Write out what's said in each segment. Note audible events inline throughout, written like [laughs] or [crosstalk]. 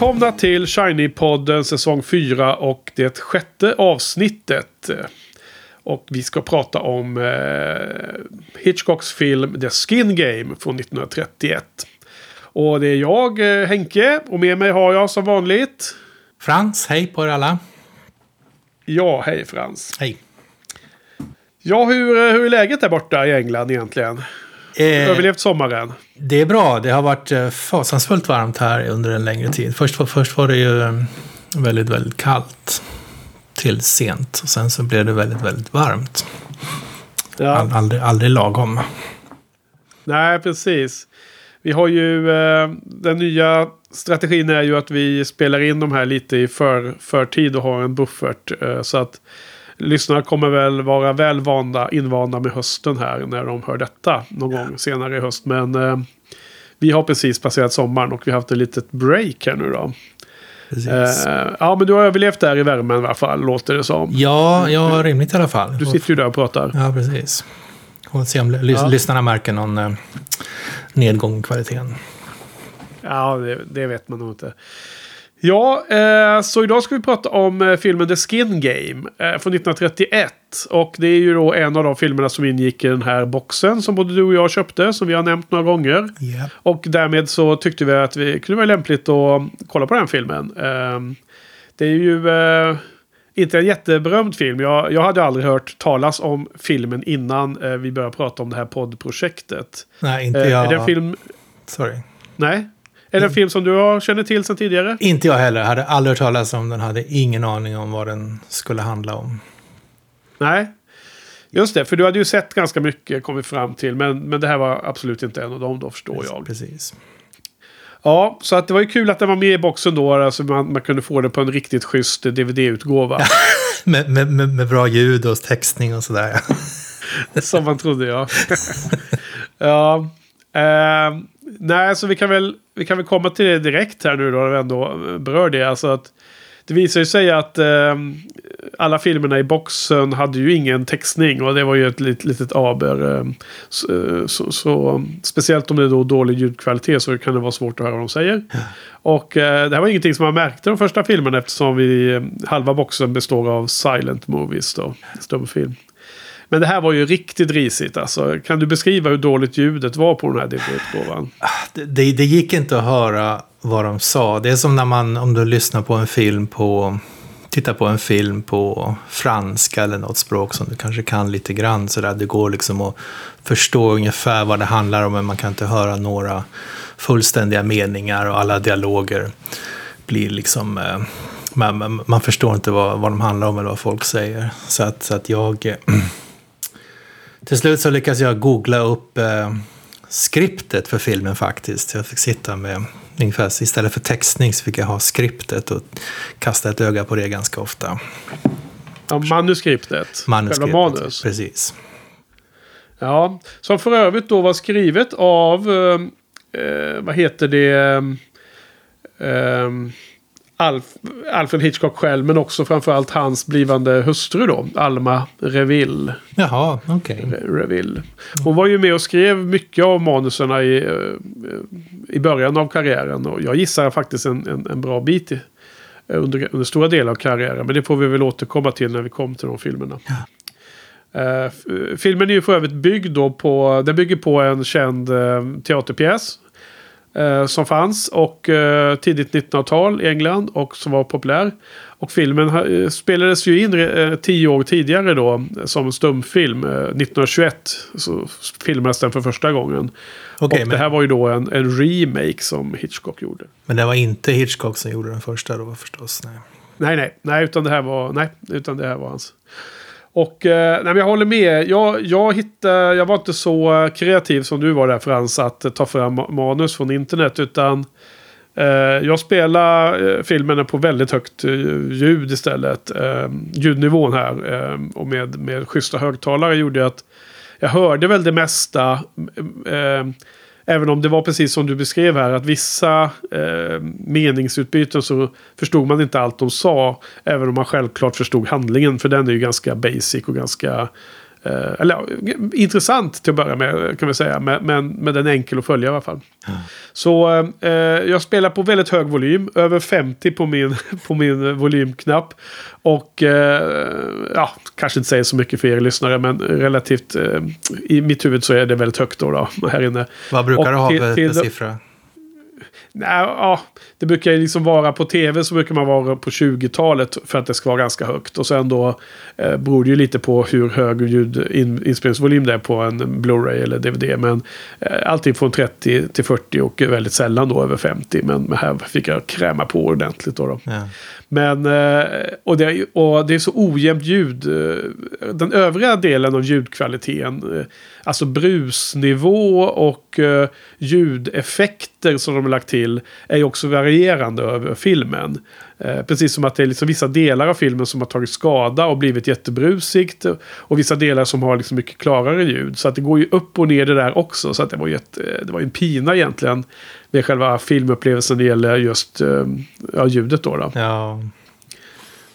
Välkomna till Shiny-podden säsong 4 och det sjätte avsnittet. Och vi ska prata om eh, Hitchcocks film The Skin Game från 1931. Och det är jag, eh, Henke, och med mig har jag som vanligt... Frans, hej på er alla. Ja, hej Frans. Hej. Ja, hur, eh, hur är läget där borta i England egentligen? Eh, Överlevt sommaren? det är bra. Det har varit eh, fasansfullt varmt här under en längre tid. Först, först var det ju eh, väldigt, väldigt kallt. Till sent. Och sen så blev det väldigt, väldigt varmt. Ja. All, aldrig, aldrig lagom. Nej, precis. Vi har ju eh, den nya strategin är ju att vi spelar in de här lite i för, förtid och har en buffert. Eh, så att lyssnarna kommer väl vara väl vanda, invanda med hösten här när de hör detta någon gång senare i höst. Men eh, vi har precis passerat sommaren och vi har haft ett litet break här nu då. Eh, ja, men du har överlevt där i värmen i alla fall, låter det som. Ja, ja, rimligt i alla fall. Du sitter ju där och pratar. Ja, precis. Och se om lys- Ja. lyssnarna märker någon eh, nedgång i kvaliteten. Ja, det, det vet man nog inte. Ja, eh, så idag ska vi prata om eh, filmen The Skin Game eh, från 1931. Och det är ju då en av de filmerna som ingick i den här boxen som både du och jag köpte, som vi har nämnt några gånger. Ja. Och därmed så tyckte vi att det kunde vara lämpligt att kolla på den filmen. Eh, det är ju eh, inte en jätteberömd film. Jag, jag hade aldrig hört talas om filmen innan eh, vi började prata om det här poddprojektet. Nej, inte Eh, jag. Är det en film... Sorry. Nej? Är det en film som du har känner till sedan tidigare? Inte jag heller. Hade aldrig hört talas om den. Hade ingen aning om vad den skulle handla om. Nej. Just det, för du hade ju sett ganska mycket kommit fram till. Men, men det här var absolut inte en av dem då förstår jag. Precis. Ja, så att det var ju kul att den var med i boxen då. Alltså man, man kunde få det på en riktigt schysst DVD-utgåva. [laughs] Med, med, med, med bra ljud och textning och sådär. [laughs] som man trodde ja. [laughs] ja. Eh, nej, så vi kan, väl, vi kan väl komma till det direkt här nu då. När vi ändå berör det. Alltså att det visar ju sig att eh, alla filmerna i boxen hade ju ingen textning. Och det var ju ett lit, litet aber. Eh, så, så, så, speciellt om det är då dålig ljudkvalitet så kan det vara svårt att höra vad de säger. Och eh, det här var ingenting som man märkte de första filmerna eftersom vi, eh, halva boxen består av silent movies då. Stumfilm. Men det här var ju riktigt risigt alltså. Kan du beskriva hur dåligt ljudet var på den här DVD-utgåvan? Ah, det, det, det gick inte att höra vad de sa. Det är som när man, om du lyssnar på en film på... Tittar på en film på franska eller något språk som du kanske kan lite grann. Så där. Det går liksom att förstå ungefär vad det handlar om. Men man kan inte höra några fullständiga meningar och alla dialoger blir liksom... Eh, man, man, man förstår inte vad, vad de handlar om eller vad folk säger. Så att, så att jag... Eh, Eh, till slut så lyckas jag googla upp eh, skriptet för filmen faktiskt. Jag fick sitta med, ungefär, istället för textning så fick jag ha skriptet och kasta ett öga på det ganska ofta. Ja, manuskriptet. Manuskriptet, Själva manus. precis. Ja, som för övrigt då var skrivet av, eh, eh, vad heter det, eh, Alf, Alfred Hitchcock själv, men också framförallt hans blivande hustru då, Alma Reville. Jaha, okej. Reville. Hon var ju med och skrev mycket av manuserna i, eh, i början av karriären. Och jag gissar faktiskt en, en, en bra bit i, under, under stora delar av karriären. Men det får vi väl återkomma till när vi kommer till de filmerna. Eh, f- filmen är ju för övrigt byggd då på, den bygger på en känd eh, teaterpjäs. Eh, som fanns och eh, tidigt 1900-tal i England och som var populär. Och filmen eh, spelades ju in eh, tio år tidigare då som en stumfilm. Eh, 1921 så filmades den för första gången. Okej, och men- det här var ju då en, en remake som Hitchcock gjorde. Men det var inte Hitchcock som gjorde den första då förstås. Nej. Nej, nej, nej, utan det här var, nej, utan det här var hans. Och eh, nej, men jag håller med. Jag, jag, hittade, jag var inte så eh, kreativ som du var där Frans att eh, ta fram manus från internet. Utan eh, jag spelade eh, filmerna på väldigt högt eh, ljud istället. Eh, ljudnivån här eh, och med, med schyssta högtalare gjorde att jag hörde väl det mesta. Ehm, Även om det var precis som du beskrev här. Att vissa eh, meningsutbyten så förstod man inte allt de sa. Även om man självklart förstod handlingen. För den är ju ganska basic och ganska Eh, eller intressant till att börja med kan vi säga. Men, men, men den är enkel att följa i alla fall. Så eh, jag spelar på väldigt hög volym. Över 50 på min, [laughs] på min volymknapp. Och eh, ja, kanske inte säger så mycket för er lyssnare. Men relativt eh, i mitt huvud så är det väldigt högt då, då här inne. Vad brukar Och du ha för siffra? Nej, ja, det brukar ju liksom vara på tv så brukar man vara på 20-talet för att det ska vara ganska högt. Och sen då eh, beror det ju lite på hur hög ljud in, inspelningsvolym det är på en Blu-ray eller DVD. Men eh, allting från 30 till 40 och väldigt sällan då över 50. Men, här fick jag kräma på ordentligt då. då. Ja. Men, eh, och det, är- och det är så ojämnt ljud. eh, Den övriga delen av ljudkvaliteten, eh, alltså brusnivå och eh, ljudeffekter som de har lagt till, är ju också varierande över filmen. Eh, Precis som att det är liksom vissa delar av filmen som har tagit skada och blivit jättebrusigt. Och vissa delar som har liksom mycket klarare ljud. Så att det går ju upp och ner det där också. Så att det var ju det var en pina egentligen. Med själva filmupplevelsen när det gäller just eh, ja, ljudet då. då Ja.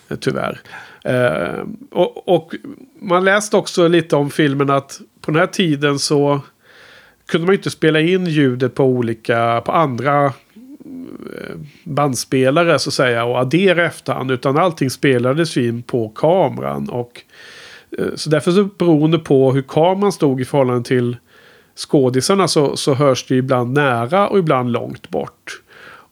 eh, tyvärr. Eh, och, och man läste också lite om filmen att på den här tiden så kunde man inte spela in ljudet på olika, på andra eh, bandspelare så att säga och addera efterhand. Utan allting spelades in på kameran. Och, eh, så därför så beroende på hur kameran stod i förhållande till skådisarna så, så hörs det ibland nära och ibland långt bort.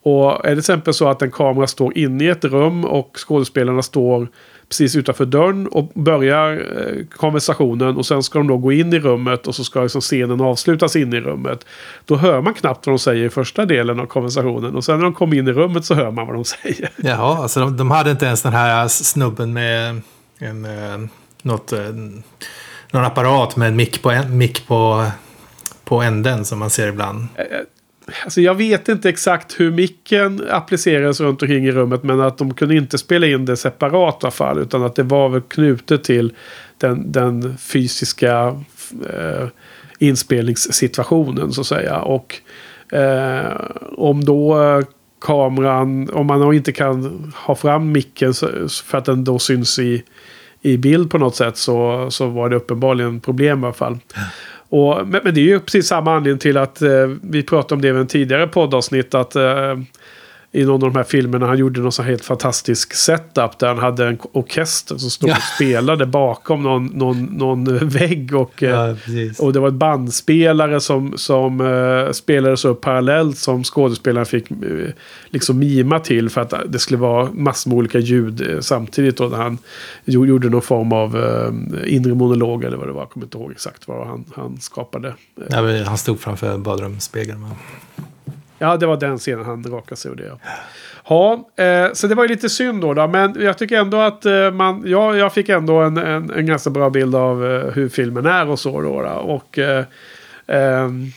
Och är det till exempel så att en kamera står inne i ett rum och skådespelarna står precis utanför dörren och börjar eh, konversationen och sen ska de då gå in i rummet och så ska liksom scenen avslutas in i rummet. Då hör man knappt vad de säger i första delen av konversationen och sen när de kommer in i rummet så hör man vad de [laughs] säger. Jaha, alltså de, de hade inte ens den här snubben med en, eh, något, eh, någon apparat med en mick på, en, mick på, på änden som man ser ibland. Alltså jag vet inte exakt hur micken applicerades runt omkring i rummet men att de kunde inte spela in det separat i alla fall utan att det var väl knutet till den, den fysiska eh, inspelningssituationen så att säga. Och eh, om då eh, kameran, om man då inte kan ha fram micken för att den då syns i, i bild på något sätt så, så var det uppenbarligen problem i alla fall. Och, men, men det är ju precis samma anledning till att eh, vi pratade om det i en tidigare poddavsnitt. Att eh, i någon av de här filmerna han gjorde någon så helt fantastisk setup. Där han hade en orkester som stod Ja. och spelade bakom någon, någon, någon vägg. Och, eh, precis. och det var ett bandspelare som, som uh, spelades upp parallellt som skådespelaren fick eh, liksom mima till för att det skulle vara massor med olika ljud eh, samtidigt. När han gjo- gjorde någon form av eh, inre monolog eller vad det var. Jag kommer inte ihåg exakt vad han, han skapade. Eh, Ja, han stod framför badrumsspegeln. Ja, det var den scenen han rakade sig och det. Ja, ja eh, så det var ju lite synd då, då. Men jag tycker ändå att eh, man... Ja, jag fick ändå en, en, en ganska bra bild av eh, hur filmen är och så då. då. Och... Eh, ehm,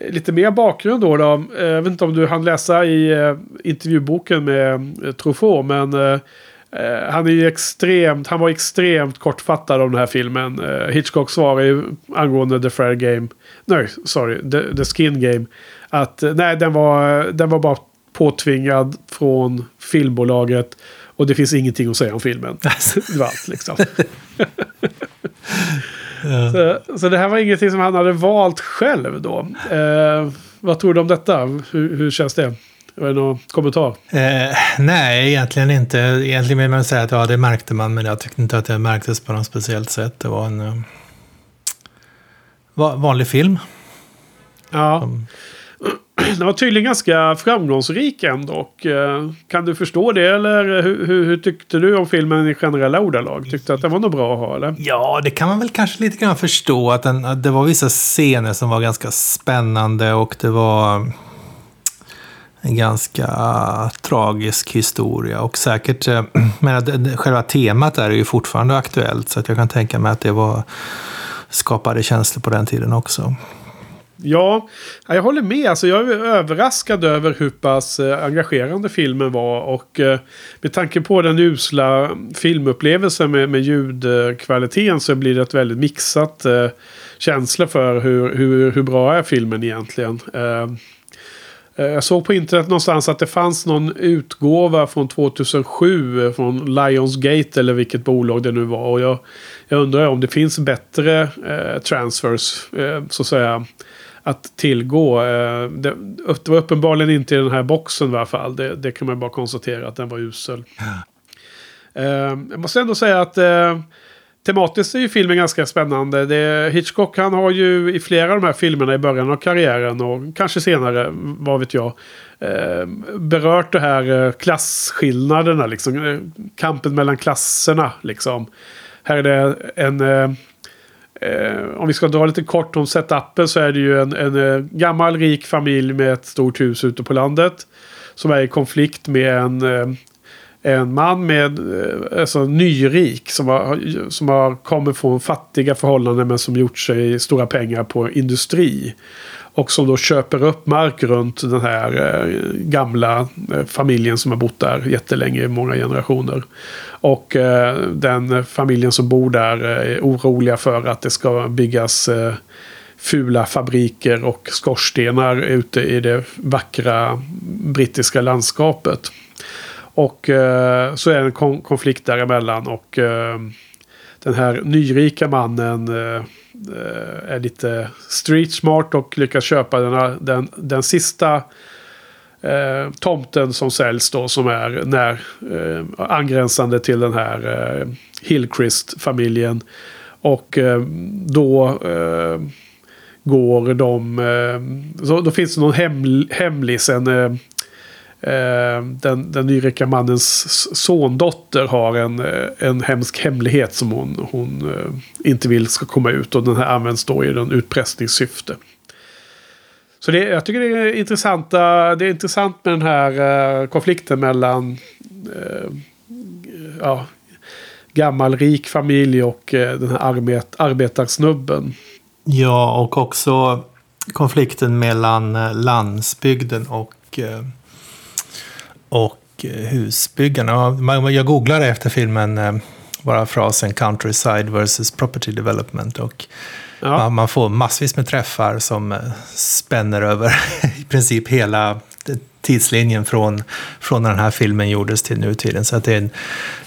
Lite mer bakgrund då. då. Eh, Jag vet inte om du hann läsa i eh, intervjuboken med eh, Truffaut. Men eh, eh, han är ju extremt, han var extremt kortfattad om den här filmen. Eh, Hitchcock svarar ju angående The Fair Game. Nej, sorry. The, the Skin Game. Att nej, den var, den var bara påtvingad från filmbolaget. Och det finns ingenting att säga om filmen. [laughs] det var allt liksom. [laughs] Ja. Så, så det här var ingenting som han hade valt själv då. Eh, vad tror du om detta? Hur, hur känns det? Är det någon kommentar? Eh, nej, egentligen inte. Egentligen vill man säga att ja, det märkte man, men jag tyckte inte att det märktes på något speciellt sätt. Det var en eh, va- vanlig film. Ja, Som- [clears throat] den var tydligen ganska framgångsrik ändå. Och, eh, kan du förstå det? Eller hur, hur, hur tyckte du om filmen i generella ordalag? Tyckte du att den var nog bra att ha eller? Ja, det kan man väl kanske lite grann förstå. Att, den, att det var vissa scener som var ganska spännande och det var eh, en ganska eh, tragisk historia. Och säkert, [clears throat] men själva temat är ju fortfarande aktuellt. Så att jag kan tänka mig att det var skapade känslor på den tiden också. Ja, jag håller med. Alltså, jag är överraskad över hur pass eh, engagerande filmen var. Och eh, med tanke på den usla filmupplevelsen med, med ljudkvaliteten så blir det ett väldigt mixat eh, känsla för hur, hur, hur bra är filmen egentligen. Eh, eh jag såg på internet någonstans att det fanns någon utgåva från 2007 från Lionsgate eller vilket bolag det nu var. Och jag, jag undrar om det finns bättre eh, transfers eh, så att säga att tillgå. Eh, det, det var uppenbarligen inte i den här boxen i alla fall. Det, det kan man bara konstatera att den var usel. Ja. Eh, jag måste ändå säga att eh, Tematiskt är ju filmen ganska spännande. Det, Hitchcock han har ju i flera av de här filmerna i början av karriären och kanske senare, vad vet jag, eh, berört det här klasskillnaderna, liksom, kampen mellan klasserna. Liksom. Här är det en... Eh, eh, om vi ska dra lite kort om setupen så är det ju en, en eh, gammal rik familj med ett stort hus ute på landet. Som är i konflikt med en eh, en man med, eh, alltså nyrik som har, som har kommit från fattiga förhållanden men som gjort sig stora pengar på industri. Och som då köper upp mark runt den här eh, gamla eh, familjen som har bott där jättelänge i många generationer. Och eh, den familjen som bor där eh, är oroliga för att det ska byggas eh, fula fabriker och skorstenar ute i det vackra brittiska landskapet. Och eh, så är det en kon konflikt däremellan. Och eh, den här nyrika mannen eh, är lite street smart och lyckas köpa den, den, den sista eh, tomten som säljs då. Som är när, eh, angränsande till den här eh, Hillcrist-familjen. Och eh, då eh, går de... Eh, så då finns det någon hem, hemlis, en Eh, Eh, den, den nyrika mannens sondotter har en, eh, en hemsk hemlighet som hon, hon eh, inte vill ska komma ut. Och den här används då i den utpressningssyfte. Så det, jag tycker det är, intressanta, det är intressant med den här uh, konflikten mellan uh, ja, gammal rik familj och uh, den här arbet, arbetarsnubben. Ja, och också konflikten mellan landsbygden och och eh, husbyggarna. Jag googlade efter filmen eh, bara frasen countryside versus property development. Och ja. man får massvis med träffar som eh, spänner över [laughs] i princip hela tidslinjen från, från när den här filmen gjordes till nutiden. Så att det är en,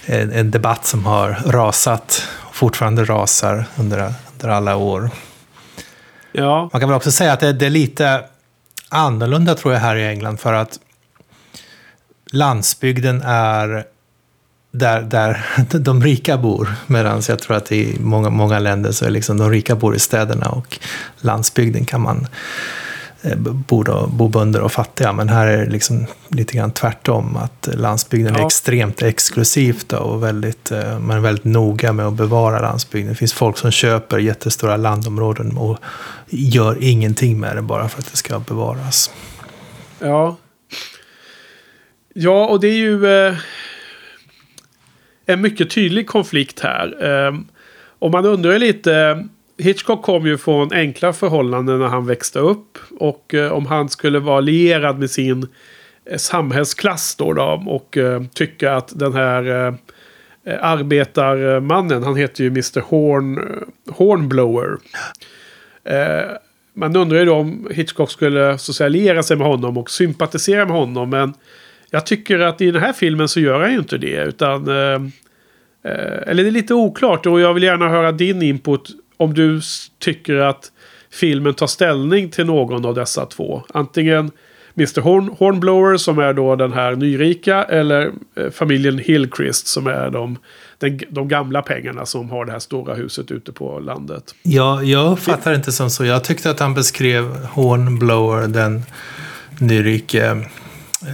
en, en debatt som har rasat och fortfarande rasar under, under alla år. Ja. Man kan väl också säga att det, det är lite annorlunda tror jag här i England för att landsbygden är där, där [laughs] de rika bor. Medan jag tror att i många, många länder så är liksom de rika bor i städerna och landsbygden kan man eh, bo, då, bo bönder och fattiga. Men här är det liksom lite grann tvärtom. Att landsbygden ja. är extremt exklusivt och väldigt, eh, man är väldigt noga med att bevara landsbygden. Det finns folk som köper jättestora landområden och gör ingenting med det bara för att det ska bevaras. Ja, Ja, och det är ju eh, en mycket tydlig konflikt här. Eh, och man undrar lite. Hitchcock kom ju från enkla förhållanden när han växte upp. Och eh, om han skulle vara lierad med sin eh, samhällsklass då, då och eh, tycka att den här eh, arbetarmannen, han heter ju Mr Horn, eh, Hornblower. Eh, man undrar ju då om Hitchcock skulle så att säga liera sig med honom och sympatisera med honom. Men jag tycker att i den här filmen så gör han ju inte det. Utan, eh, eh eller det är lite oklart och jag vill gärna höra din input. Om du tycker att filmen tar ställning till någon av dessa två. Antingen Mr Horn, Hornblower som är då den här nyrika. Eller eh, familjen Hillcrest som är de, den, de gamla pengarna som har det här stora huset ute på landet. Ja, jag uppfattar det inte som så. Jag tyckte att han beskrev Hornblower, den nyrike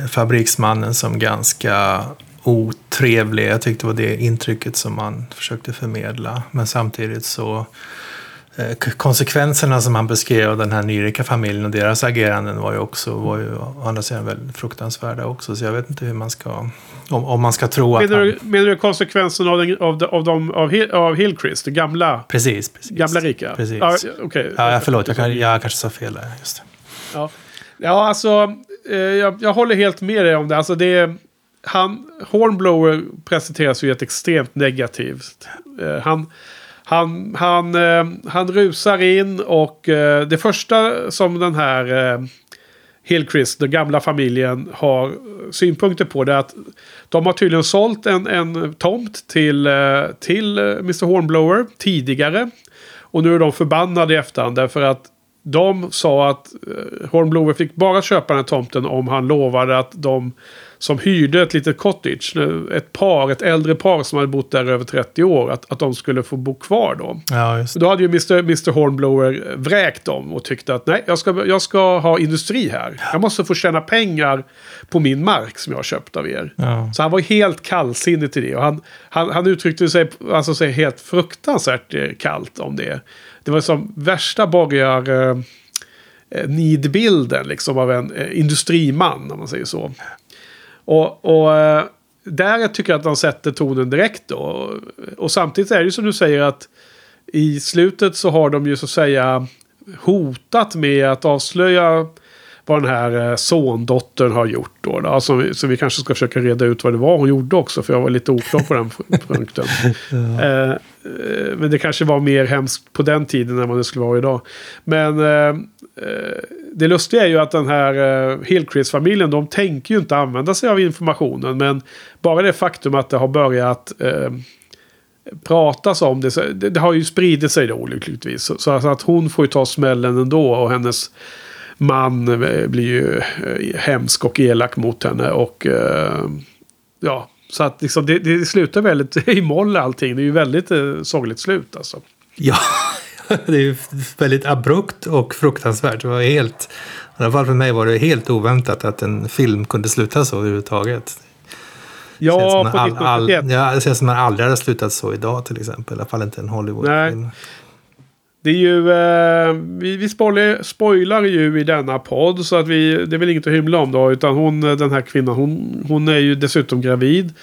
fabriksmannen som ganska otrevlig. Jag tyckte det var det intrycket som man försökte förmedla. Men samtidigt så eh, konsekvenserna som han beskrev av den här nyrika familjen och deras ageranden var ju också, var ju å andra sidan väldigt fruktansvärda också. Så jag vet inte hur man ska, om, om man ska tro att menar du, han... Menar du konsekvenserna av, den, av, de, av, de, av, Hill, av Hillcrest, det gamla? Precis, precis. Gamla rika? Precis. Ja, okay. ja, förlåt, jag, kan, jag kanske sa fel där. Just det. Ja. ja, alltså eh, jag, jag håller helt med dig om det. Alltså det han, Hornblower presenteras ju ett extremt negativt. Eh, han, han, han, eh, han rusar in och eh, det första som den här eh, Hillcrist, den gamla familjen, har synpunkter på det. är Att de har tydligen sålt en, en tomt till, eh, till eh, Mr Hornblower tidigare. Och nu är de förbannade i efterhand därför att de sa att eh, Hornblower fick bara köpa den här tomten om han lovade att de som hyrde ett litet cottage, ett par, ett äldre par som hade bott där över 30 år, att, att de skulle få bo kvar då. Ja, just. Då hade ju Mr, Mr Hornblower vräkt dem och tyckte att nej, jag ska, jag ska ha industri här. Jag måste få tjäna pengar på min mark som jag har köpt av er. Ja. Så han var helt kallsinnig till det. Och han, han, han uttryckte sig, alltså, sig helt fruktansvärt eh, kallt om det. Det var som värsta borgar... Eh, eh, nidbilden liksom av en eh, industriman, om man säger så. Och, och eh, där tycker jag att de sätter tonen direkt då. Och samtidigt är det ju som du säger att i slutet så har de ju så att säga hotat med att avslöja vad den här eh, sondottern har gjort då. då så, vi, så vi kanske ska försöka reda ut vad det var hon gjorde också. För jag var lite oklar på den [laughs] punkten. eh, eh, men det kanske var mer hemskt på den tiden än vad det skulle vara idag. Men eh, eh, det lustiga är ju att den här eh, Hillcrest-familjen, de tänker ju inte använda sig av informationen. Men bara det faktum att det har börjat eh, pratas om det, det, det har ju spridit sig då olyckligtvis. Så, så att hon får ju ta smällen ändå och hennes man eh, blir ju eh, hemsk och elak mot henne. Och eh, ja, så att liksom det, det slutar väldigt [laughs] i moll allting. Det är ju väldigt eh, sorgligt slut alltså. Ja, [laughs] det är ju väldigt abrupt och fruktansvärt. Det var helt, i alla fall för mig var det helt oväntat att en film kunde sluta så överhuvudtaget. Känns Ja, som på all, all, 1971. ja, det känns som man aldrig hade slutat så idag till exempel. I alla fall inte en Hollywoodfilm. Det är ju, eh, vi, vi spoiler, spoilar ju i denna podd så att vi, det är väl inget att hymla om då. Utan hon, eh, den här kvinnan, hon, hon är ju dessutom gravid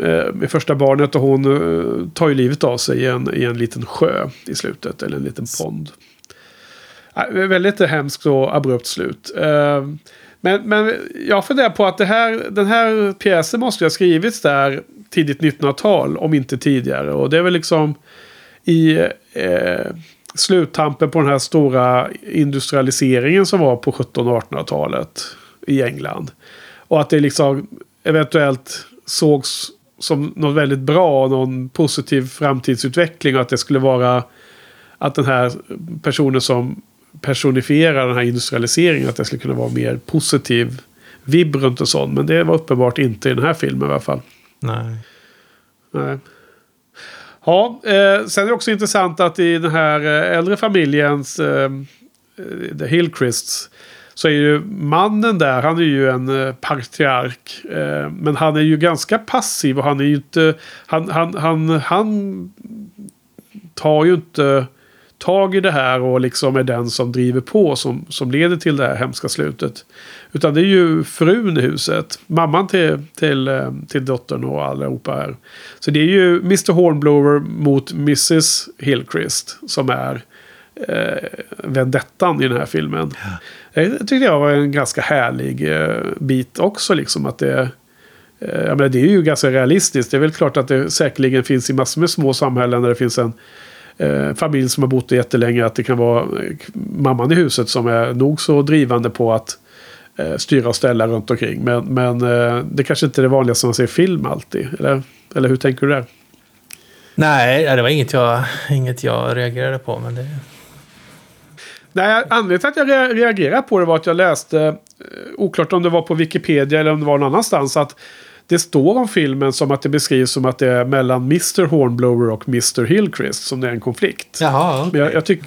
eh, med första barnet och hon eh, tar ju livet av sig i en, i en liten sjö i slutet, eller en liten pond. Äh, väldigt hemskt och abrupt slut. Eh, men, men jag funderar på att det här, den här pjäsen måste ju ha skrivits där tidigt 1900-tal, om inte tidigare. Och det är väl liksom i eh, sluttampen på den här stora industrialiseringen som var på 1700 och 1800-talet i England. Och att det liksom eventuellt sågs som något väldigt bra, någon positiv framtidsutveckling och att det skulle vara att den här personen som personifierar den här industrialiseringen, att det skulle kunna vara mer positiv vibb runt och sånt. Men det var uppenbart inte i den här filmen i alla fall. Nej. Nej. Ja, eh, sen är det också intressant att i den här eh, äldre familjens eh, eh, The Hillcrists så är ju mannen där, han är ju en eh, patriark. Eh, men han är ju ganska passiv och han är ju inte, han, han, han, han tar ju inte tag i det här och liksom är den som driver på som, som leder till det här hemska slutet. Utan det är ju frun i huset. Mamman till, till, eh, till dottern och allihopa här. Så det är ju Mr Hornblower mot Mrs Hillcrist som är eh, vendettan i den här filmen. Det tyckte jag var en ganska härlig eh, bit också. Liksom att det, eh, jag menar, det är ju ganska realistiskt. Det är väl klart att det säkerligen finns i massor med små samhällen där det finns en eh, familj som har bott jättelänge. Att det kan vara eh, mamman i huset som är nog så drivande på att styra och ställa runt omkring. Men, men eh, det kanske inte är det vanligaste man ser i film alltid. Eller, eller hur tänker du där? Nej, det var inget jag, inget jag reagerade på. Men det... Nej, anledningen till att jag rea- reagerade på det var att jag läste, eh, oklart om det var på Wikipedia eller om det var någon annanstans, att det står om filmen som att det beskrivs som att det är mellan Mr Hornblower och Mr Hillcrist som det är en konflikt. Jaha, Men jag, jag, tyck,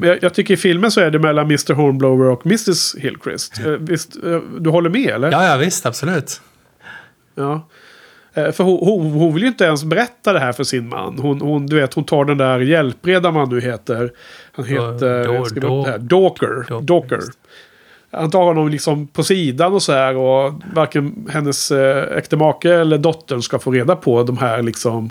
men jag, jag tycker i filmen så är det mellan Mr Hornblower och Mrs Hillcrist. Eh, Visst, eh, du håller med eller? Ja, ja, visst, absolut. Ja. Eh, För hon, hon, hon vill ju inte ens berätta det här för sin man. Hon, hon, du vet, hon tar den där hjälpredan man nu heter. Han heter... Då- upp det här, Dawker. Dawker, Dawker. Han tar honom liksom på sidan och så här. Och varken hennes eh, äkta make eller dottern ska få reda på de här liksom...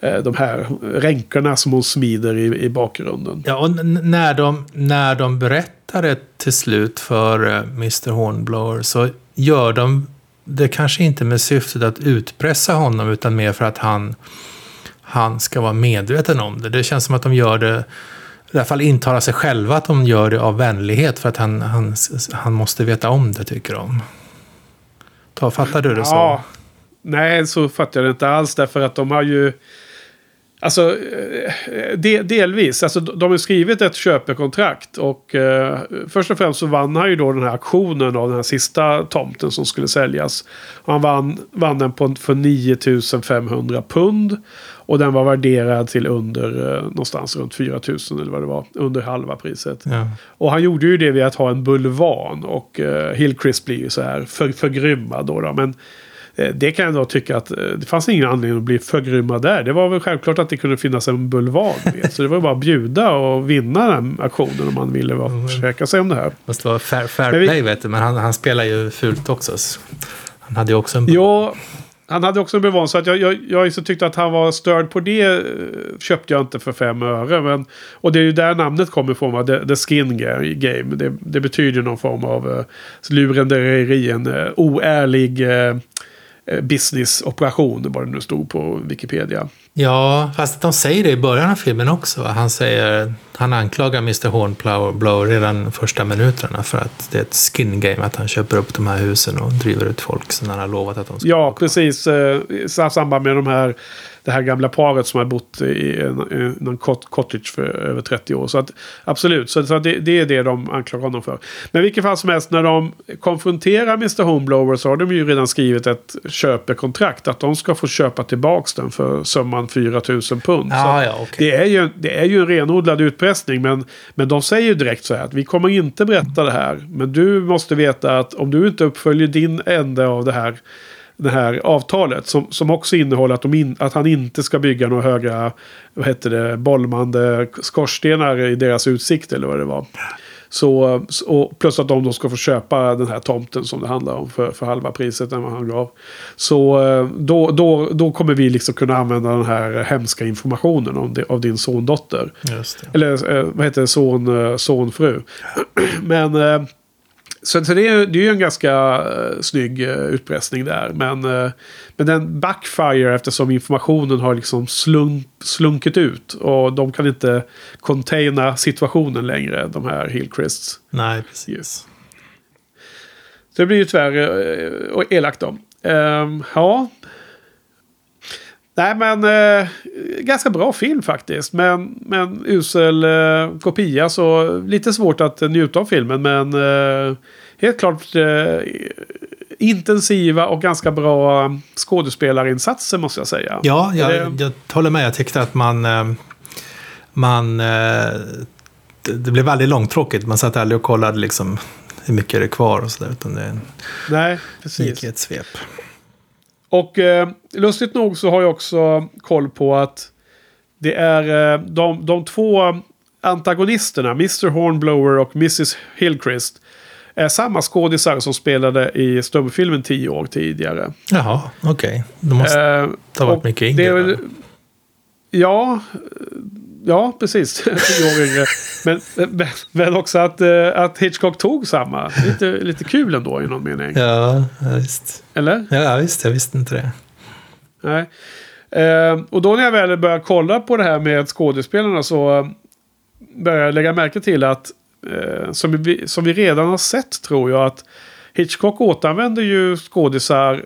Eh, de här ränkorna som hon smider i, i bakgrunden. Ja, och när de, när de berättar det till slut för eh, Mr Hornblower så gör de det kanske inte med syftet att utpressa honom utan mer för att han, han ska vara medveten om det. Det känns som att de gör det i alla fall intala sig själva att de gör det av vänlighet för att han, han, han måste veta om det, tycker de. Ta, fattar du det så? Ja. Nej, så fattar jag det inte alls. Därför att de har ju... Alltså, eh, de, delvis. Alltså, de har skrivit ett köpekontrakt. Och eh, först och främst så vann han ju då den här auktionen av den här sista tomten som skulle säljas. Han vann, vann den på, för 9500 pund. Och den var värderad till under eh, någonstans runt 4000 eller vad det var. Under halva priset. Ja. Och han gjorde ju det vid att ha en bulvan. Och eh, Hillcrest blir ju så här för, förgrymmad då. då. Men det kan jag då tycka att eh, det fanns ingen anledning att bli förgrymmad där. Det var väl självklart att det kunde finnas en bulvan. Så det var bara att bjuda och vinna den auktionen om man ville vara, försäkra sig om det här. Måste vara fair, fair Men vi- play, vet du. Men han, han spelar ju fult också. så Han hade ju också en... Ja, han hade också en bulvan. Så att jag, jag, jag så tyckte att han var störd på det. eh, Köpte jag inte för fem öre. Men, och det är ju där namnet kommer ifrån. va? The, the Skin Ga- Game. Det, det betyder någon form av uh, lurendrejeri. En uh, oärlig uh, businessoperation. Vad det nu stod på Wikipedia. Ja, fast de säger det i början av filmen också. Han säger... Han anklagar Mr Hornblower redan första minuterna för att det är ett skin game. Att han köper upp de här husen och driver ut folk sen han har lovat att de ska... Ja, precis. eh, I samband med de här, det här gamla paret som har bott i en, cot- cottage för över 30 år. Så att, absolut, så, så det, det är det de anklagar honom för. Men i vilket fall som helst, när de konfronterar Mr Homeblower så har de ju redan skrivit ett köpekontrakt. Att de ska få köpa tillbaka den för summan 4 000 pund. Så Ja, okej. det, är ju, det är ju en renodlad utpressning. Men, men de säger ju direkt så här att vi kommer inte berätta det här. Men du måste veta att om du inte uppföljer din ände av det här, det här avtalet. Som, som också innehåller att, in, att han inte ska bygga några höga vad heter det, bollmande skorstenar i deras utsikt. Eller vad det var. Så, och plus att de då ska få köpa den här tomten som det handlar om för, för halva priset än vad han gav. Så eh, då, då, då kommer vi liksom kunna använda den här hemska informationen om det, av din sondotter. Eller eh, vad heter det? Son, eh, sonfru. [clears throat] Men så, så det, är, det är ju en ganska eh, snygg eh, utpressning där. Men, eh, men den backfire eftersom informationen har liksom slunk, slunkit ut. Och de kan inte containa situationen längre, de här Hillcrists. Nej, precis. Så det blir ju tyvärr och elakt då. Ehm, ja. Nej men eh, ganska bra film faktiskt. Men, men usel eh, kopia så lite svårt att njuta av filmen. Men eh, helt klart eh, intensiva och ganska bra skådespelarinsatser måste jag säga. Ja, jag, Det- jag håller med. Jag tyckte att man... eh, man eh, det, det blev väldigt långtråkigt. Man satt aldrig och kollade liksom hur mycket är det kvar och sådär. Utan det Nej, precis. gick i ett svep. Och eh, lustigt nog så har jag också koll på att det är eh, de, de två antagonisterna, Mr Hornblower och Mrs Hillcrist, är samma skådisar som spelade i stumfilmen tio år tidigare. Jaha, okej. De måste Eh, ha varit mycket det yngre. Ja, ja precis. [laughs] Tio år yngre. Men, men, men också att, eh, att Hitchcock tog samma. Lite, lite kul ändå i någon mening. Ja, visst. Eller? Ja, visst. Jag visste inte det. Nej. Eh, och då när jag väl började kolla på det här med skådespelarna så eh, började jag lägga märke till att eh, som, vi, som vi redan har sett tror jag att Hitchcock återanvänder ju skådisar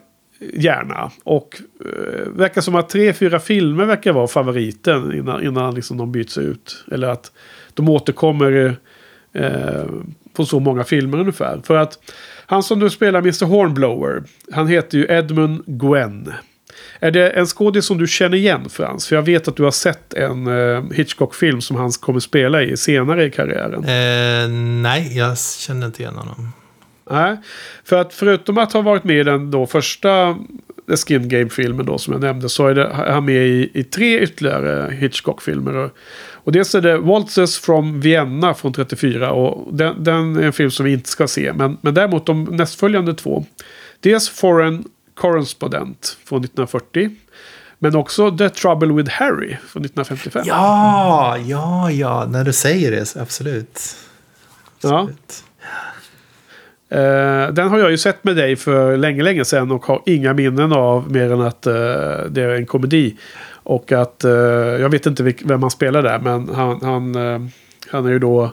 gärna. Och eh, verkar som att tre, fyra filmer verkar vara favoriten innan, innan liksom de byts ut. Eller att de återkommer eh, på så många filmer ungefär. För att han som nu spelar Mr Hornblower, han heter ju Edmund Gwen. Är det en skådis som du känner igen Frans? För jag vet att du har sett en eh, Hitchcock-film som han kommer spela i senare i karriären. Eh, nej, jag känner inte igen honom. Nej, för att förutom att ha varit med i den då första The Skin Game-filmen då som jag nämnde så är det, han med i, i tre ytterligare Hitchcock-filmer. Och, och dels är det Waltzes from Vienna från 34 och den, den är en film som vi inte ska se. Men, men däremot de nästföljande två. Dels Foreign Correspondent från 1940. Men också The Trouble with Harry från 1955. Ja, ja, ja. När du säger det, så absolut. Ja. Uh, den har jag ju sett med dig för länge, länge sedan och har inga minnen av mer än att uh, det är en komedi. Och att, uh, jag vet inte vilk, vem han spelar där, men han, han, Han är ju då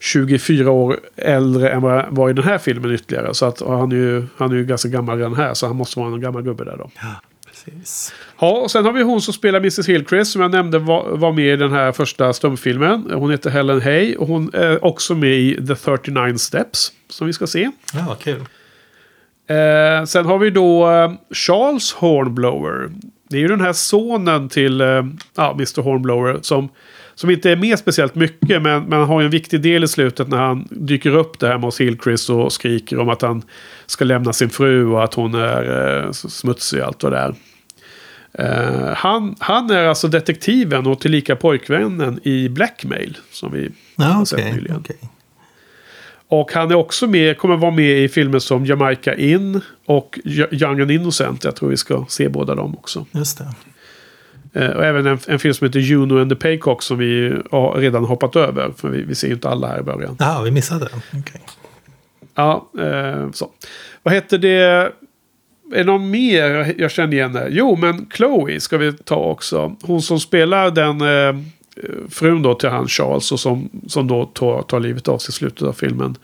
24 år äldre än vad var i den här filmen ytterligare. Så att han är ju, han är ju ganska gammal redan här. Så han måste vara en gammal gubbe där då. Ja, precis. Ja, och sen har vi hon som spelar Mrs Hillcrest som jag nämnde var, var med i den här första stumfilmen. Hon heter Helen Hay och hon är också med i The 39 Steps som vi ska se. Ja, kul. Eh, sen har vi då eh, Charles Hornblower. Det är ju den här sonen till eh, ja, Mr Hornblower som, som inte är med speciellt mycket men, men har ju en viktig del i slutet när han dyker upp där hemma hos Hillcrest och skriker om att han ska lämna sin fru och att hon är eh, smutsig och allt vad det är. Eh, han, han är alltså detektiven och tillika pojkvännen i Blackmail. Som vi Ja, har sett nyligen. okej. Och han är också med, kommer vara med i filmer som Jamaica In och Young and Innocent. Jag tror vi ska se båda dem också. Just det. Eh, och även en, en film som heter Juno and the Paycock som vi har redan hoppat över. För vi, vi ser ju inte alla här i början. Jaha, vi missade den. Okej. Ja, eh, så. Vad heter det? Är det någon mer jag känner igen här? Jo, men Chloe ska vi ta också. Hon som spelar den eh, frun då till han Charles och som, som då tar, tar livet av sig i slutet av filmen.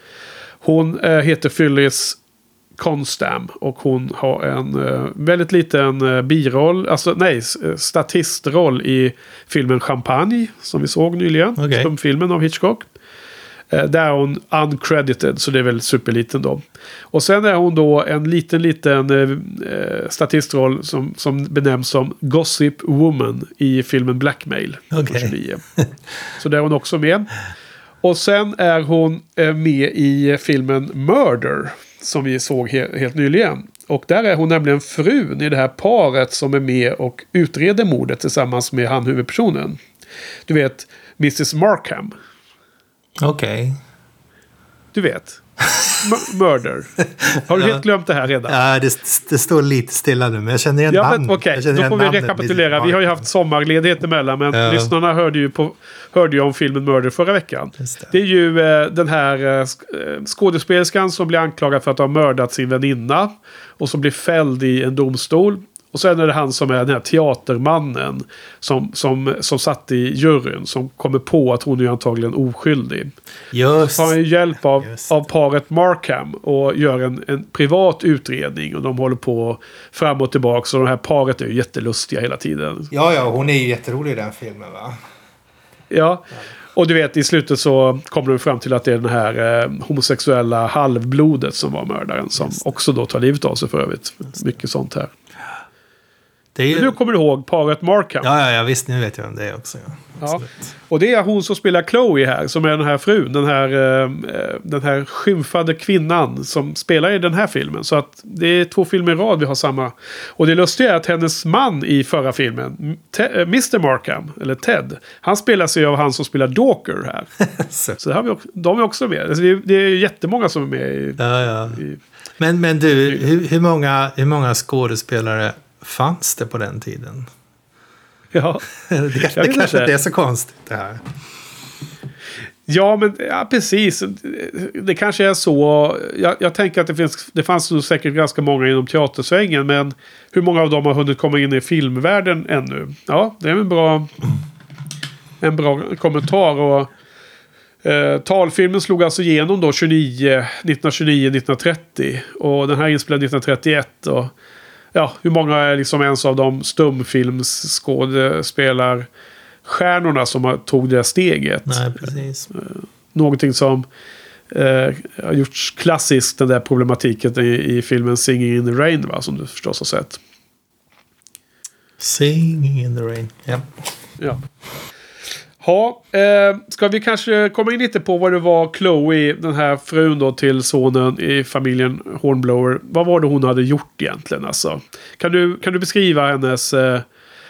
Hon eh, heter Phyllis Constam och hon har en eh, väldigt liten eh, biroll, alltså nej, eh, statistroll i filmen Champagne som vi såg nyligen. Okej. Stumfilmen av Hitchcock. Eh, där är hon uncredited, så det är väl superliten då. Och sen är hon då en liten, liten eh, eh, statistroll som, som benämns som Gossip Woman i filmen Blackmail. 29. Så där är hon också med. Och sen är hon eh, med i filmen Murder. Som vi såg he- helt nyligen. Och där är hon nämligen frun i det här paret som är med och utreder mordet tillsammans med han huvudpersonen. Du vet, Mrs Markham. Okej. Du vet. M- murder. Har du Ja. helt glömt det här redan? Ja, det, det står lite stilla nu, men jag känner igen Ja, namnet. okej. Känner Då får vi rekapitulera. Vi har ju haft sommarledighet emellan, men Ja. lyssnarna hörde ju, på, hörde ju om filmen Murder förra veckan. Det. Det är ju eh, den här eh, eh, skådespelerskan som blir anklagad för att ha mördat sin väninna. Och som blir fälld i en domstol. Och sen är det han som är den här teatermannen. Som, som, som satt i juryn. Som kommer på att hon är antagligen oskyldig. Just har han hjälp av, Just av paret Markham och gör en, en privat utredning. Och de håller på fram och tillbaka. Så de här paret är ju jättelustiga hela tiden. Ja, ja, hon är ju jätterolig i den filmen va? Ja. Och du vet, i slutet så kommer de fram till att det är den här eh, homosexuella halvblodet som var mördaren. Som också då tar livet av sig för övrigt. Mycket sånt här. Det är ju... Nu kommer du ihåg paret Markham. Ja, ja, ja, visst, nu vet jag vem det är också. Ja. Ja. Och det är hon som spelar Chloe här, som är den här frun. Den här, eh, den här skymfade kvinnan som spelar i den här filmen. Så att det är två filmer i rad vi har samma. Och det lustiga är att hennes man i förra filmen, Te- eh, Mr Markham, eller Ted, han spelas ju av han som spelar Dawker här. [laughs] Så. Så har vi också, de är också med. Alltså det, är, det är jättemånga som är med i... Ja, ja. i Men, men du, hur, hur, många, hur många skådespelare fanns det på den tiden? [laughs] ja. [laughs] Det, vet kanske inte. inte är så konstigt det här. Ja, men ja, precis. Det kanske är så. Jag, jag tänker att det, finns, det fanns nog säkert ganska många inom teatersvängen. Men hur många av dem har hunnit komma in i filmvärlden ännu? Ja, det är en bra, en bra kommentar. Och, eh, talfilmen slog alltså igenom då 29, 1929-1930. Och den här är inspelad 1931. Och, ja, hur många är liksom ens av de stumfilmsskådespelarstjärnorna som har tog det steget? Nej, precis. någonting som eh, har gjorts klassiskt, den där problematiken i, i filmen Singing in the Rain, va, som du förstås har sett. Singing in the rain. Ja. Ja. Ha, eh, ska vi kanske komma in lite på vad det var Chloe, den här frun då till sonen i familjen Hornblower, vad var det hon hade gjort egentligen? Alltså? Kan, du, kan du beskriva hennes, eh,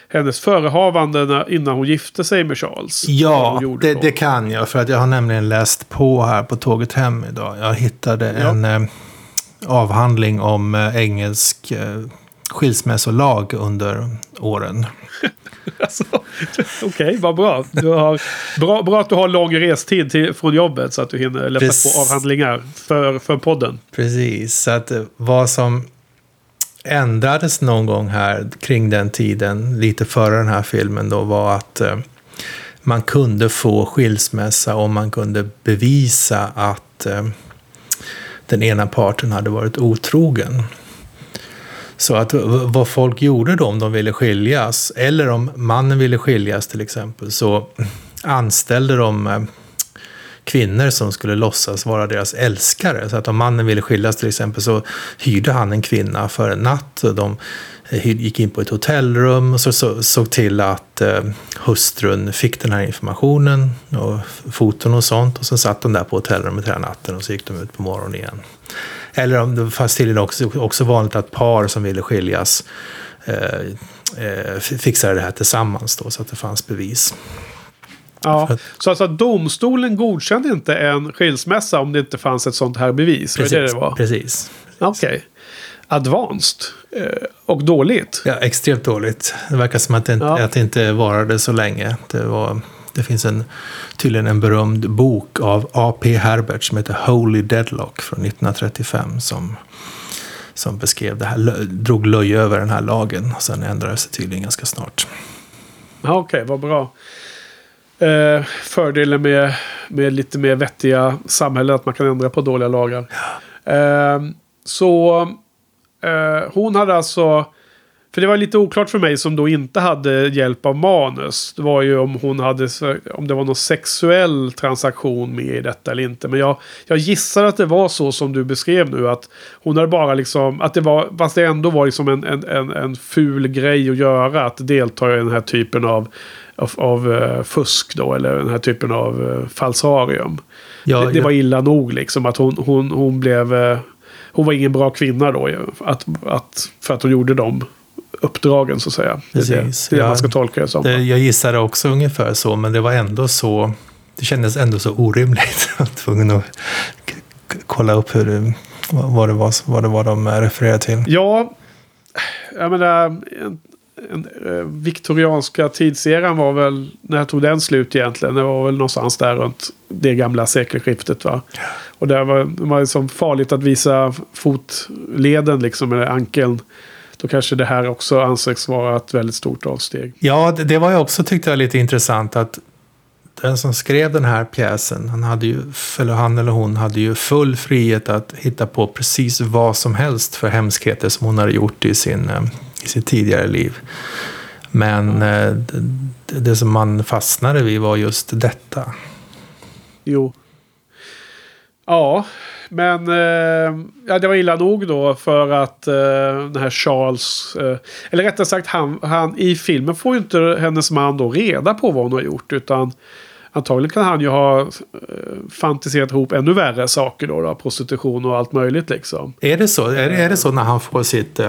hennes förehavanden innan hon gifte sig med Charles? Ja, det, det kan jag. För att jag har nämligen läst på här på tåget hem idag. Jag hittade Ja. en eh, avhandling om eh, engelsk eh, skilsmässolag under åren. [laughs] Alltså, Okej, vad bra. Du har, bra. Bra att du har lång restid till, från jobbet så att du hinner läsa Precis. på avhandlingar för, för podden. Precis, så att eh, vad som ändrades någon gång här kring den tiden, lite före den här filmen då, var att eh, man kunde få skilsmässa om man kunde bevisa att eh, den ena parten hade varit otrogen. Så att vad folk gjorde då om de ville skiljas, eller om mannen ville skiljas till exempel, så anställde de eh, kvinnor som skulle låtsas vara deras älskare. Så att om mannen ville skiljas till exempel så hyrde han en kvinna för en natt. De gick in på ett hotellrum och så, såg till att eh, hustrun fick den här informationen och foton och sånt. Och så satt de där på hotellrummet hela natten och så gick de ut på morgonen igen. Eller om det fanns tydligen också, också vanligt att par som ville skiljas eh, eh, fixade det här tillsammans då, så att det fanns bevis. Ja, så alltså domstolen godkände inte en skilsmässa om det inte fanns ett sånt här bevis? Precis. det det var? precis. Okej. Okay. Advanced. Eh, och dåligt. Ja, extremt dåligt. Det verkar som att det, ja. att det inte varade så länge. Det, var, det finns en, tydligen en berömd bok av A.P. Herbert som heter Holy Deadlock från 1935. Som, som beskrev det här, drog löje över den här lagen. Och sen ändrades det tydligen ganska snart. Okej, okay, vad bra. Eh, fördelen med, med lite mer vettiga samhällen att man kan ändra på dåliga lagar. Ja. Eh, så eh, hon hade alltså... För det var lite oklart för mig som då inte hade hjälp av manus. Det var ju om hon hade, om det var någon sexuell transaktion med i detta eller inte. Men jag, jag gissar att det var så som du beskrev nu. Att hon hade bara liksom, att det var, fast det ändå var liksom en, en, en, en ful grej att göra. Att delta i den här typen av, av, av uh, fusk då. Eller den här typen av uh, falsarium. Ja, det, det ja. var illa nog liksom. Att hon, hon, hon blev... Uh, hon var ingen bra kvinna då. Att, att, för att hon gjorde de uppdragen så att säga. Precis. Det är det, det, är man ska tolka det som. Det, jag gissade också ungefär så, men det var ändå så. Det kändes ändå så orimligt. [laughs] att var tvungen att kolla upp hur det, vad, det var, vad det var de refererade till. Ja, jag menar, en, Eh, viktorianska tidseran var väl, när tog den slut egentligen? Det var väl någonstans där runt det gamla sekelskiftet va? Och det var, det var liksom farligt att visa fotleden liksom, eller ankeln. Då kanske det här också ansågs vara ett väldigt stort avsteg. Ja, det, det var ju också, tyckte jag, lite intressant att den som skrev den här pjäsen, han, hade ju, eller han eller hon hade ju full frihet att hitta på precis vad som helst för hemskheter som hon hade gjort i sin eh, i sitt tidigare liv. Men eh, det, det som man fastnade vid var just detta. Jo. Ja, men eh, ja, det var illa nog då för att eh, den här Charles, eh, eller rättare sagt han, han, i filmen får ju inte hennes man då reda på vad hon har gjort. Utan antagligen kan han ju ha eh, fantiserat ihop ännu värre saker då, då. Prostitution och allt möjligt liksom. Är det så? Är, är det så när han får sitt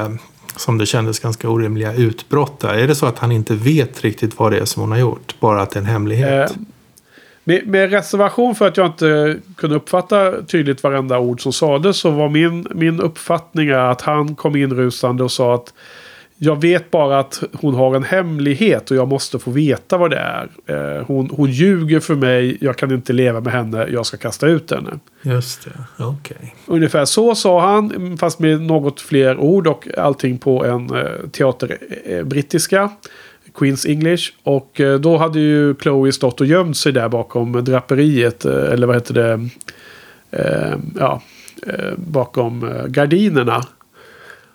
som det kändes ganska orimliga utbrott där. Är det så att han inte vet riktigt vad det är som hon har gjort? Bara att det är en hemlighet? Eh, med, med, reservation för att jag inte kunde uppfatta tydligt varenda ord som sades så var min, min uppfattning att han kom in rusande och sa att jag vet bara att hon har en hemlighet och jag måste få veta vad det är. Eh, hon, hon ljuger för mig, jag kan inte leva med henne, jag ska kasta ut henne. Just det, okej. Okay. Ungefär så sa han, fast med något fler ord och allting på en eh, teater eh, brittiska. Queens English. Och då hade ju Chloe stått och gömt sig där bakom draperiet. Eller vad heter det? Ja, bakom gardinerna.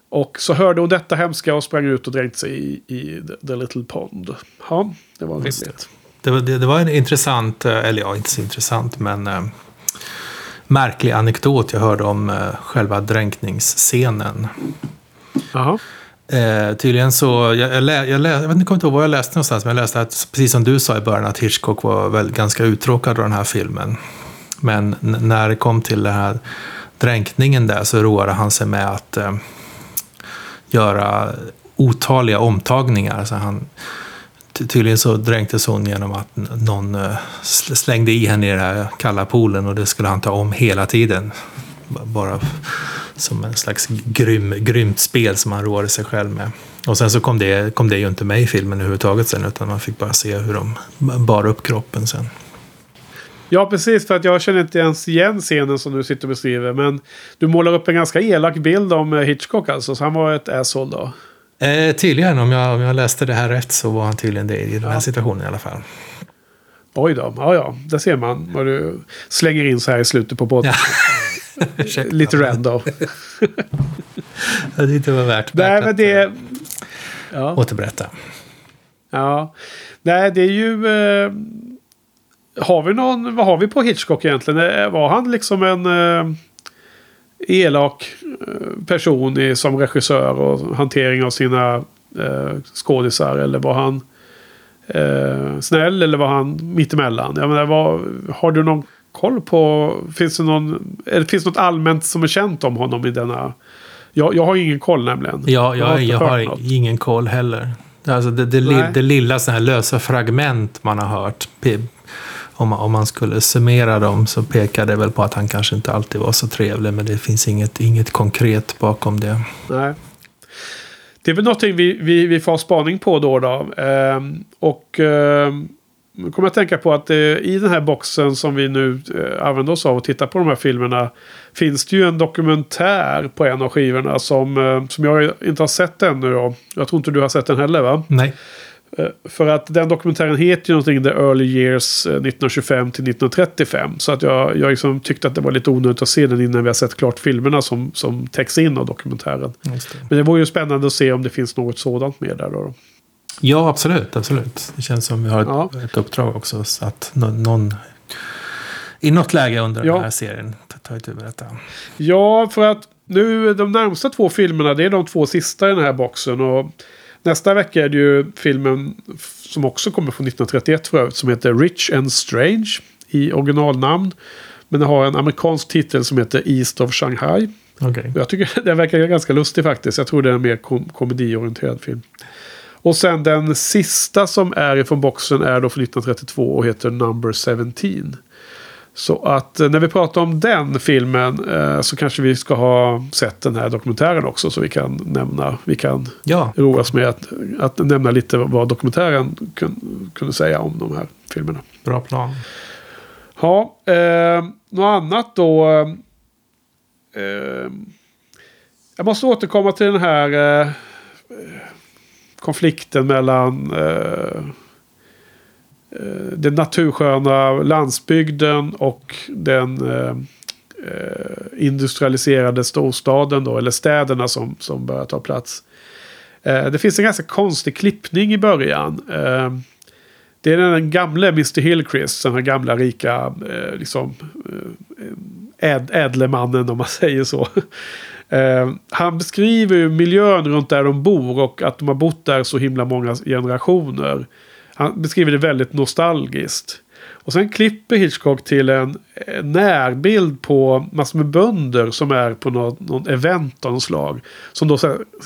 Och så hörde hon detta hemska och sprang ut och dränkte sig i, i the, Little Pond. Ja, det var rimligt. Det. Det, det, det, var en intressant, eh, eller ja, inte så intressant, men äh, märklig anekdot jag hörde om äh, själva dränkningsscenen. Aha. Eh, tydligen så, jag, jag, lä, jag, lä, jag vet inte var jag läste någonstans, men jag läste att precis som du sa i början att Hitchcock var väl ganska uttråkad av den här filmen. Men när det kom till den här dränkningen där så roade han sig med att eh, göra otaliga omtagningar. Så han, tydligen så dränktes hon genom att någon eh, slängde i henne i den här kalla poolen och det skulle han ta om hela tiden. Bara som en slags grym, grymt spel som han roade sig själv med. Och sen så kom det, kom det ju inte med i filmen överhuvudtaget sen utan man fick bara se hur de bar upp kroppen sen. Ja, precis. För att jag känner inte ens igen scenen som du sitter och beskriver. Men du målar upp en ganska elak bild om eh, Hitchcock alltså. Så han var ett asshole då. Eh, tydligen, om jag, om jag läste det här rätt så var han tydligen det i den här situationen i alla fall. Oj då, ja ja, där ser man vad du slänger in så här i slutet på podden. Ja. [laughs] Lite random. [laughs] det inte var värt, Nej, värt men att det... eh, Ja. återberätta. Ja. Nej, det är ju... Eh, har vi någon... Vad har vi på Hitchcock egentligen? Eh, Var han liksom en eh, elak eh, person i, som regissör och hantering av sina eh, skådisar? Eller var han eh, snäll eller var han mittemellan? Jag menar, vad, har du någon koll på... Finns det någon... Eller finns det något allmänt som är känt om honom i denna... Jag, jag har ingen koll nämligen. Ja, Jag har jag, inte jag har ingen koll heller. Alltså det, det, li, det lilla sådana här lösa fragment man har hört. Om man, om man skulle summera dem så pekar det väl på att han kanske inte alltid var så trevlig. Men det finns inget, inget konkret bakom det. Nej. Det är väl någonting vi, vi, vi får ha spaning på då. då. Ehm, och ehm, nu kommer jag tänka på att eh, i den här boxen som vi nu eh, använder oss av och tittar på de här filmerna. Finns det ju en dokumentär på en av skivorna som, eh, som jag inte har sett ännu. Då. Jag tror inte du har sett den heller va? Nej. Eh, För att den dokumentären heter ju någonting The Early Years eh, 1925 till 1935. Så att jag, jag liksom tyckte att det var lite onödigt att se den innan vi har sett klart filmerna som, som täcks in av dokumentären. Det. Men det vore ju spännande att se om det finns något sådant med där då. Ja, absolut. absolut. Det känns som vi har ett, Ja. ett uppdrag också. Så att nå- någon i något läge under Ja. den här serien ta- tar itu med detta. Ja, för att nu de närmsta två filmerna det är de två sista i den här boxen. Och nästa vecka är det ju filmen som också kommer från 1931 för övrigt. Som heter Rich and Strange i originalnamn. Men den har en amerikansk titel som heter East of Shanghai. Okej. Jag tycker [laughs] den verkar ganska lustig faktiskt. Jag tror det är en mer kom komediorienterad film. Och sen den sista som är från boxen är då från 1932 och heter Number 17. Så att eh, när vi pratar om den filmen eh, så kanske vi ska ha sett den här dokumentären också. Så vi kan nämna, vi kan Ja, roas med att, att nämna lite vad dokumentären kun, kunde säga om de här filmerna. bra plan. Ja, eh, något annat då. Eh, jag måste återkomma till den här eh, konflikten mellan eh, eh, Eh, den natursköna landsbygden och den eh, eh, industrialiserade storstaden då, eller städerna som, som börjar ta plats. Eh, det finns en ganska konstig klippning i början. Eh, det är den gamle Mr. Hillcrist, den här gamla rika eh, liksom, eh, äd, ädlemannen om man [laughs] säger så. Eh, han beskriver ju miljön runt där de bor och att de har bott där så himla många generationer. Han beskriver det väldigt nostalgiskt. Och sen klipper Hitchcock till en närbild på massor med bönder som är på någon, någon event av något slag. Som då,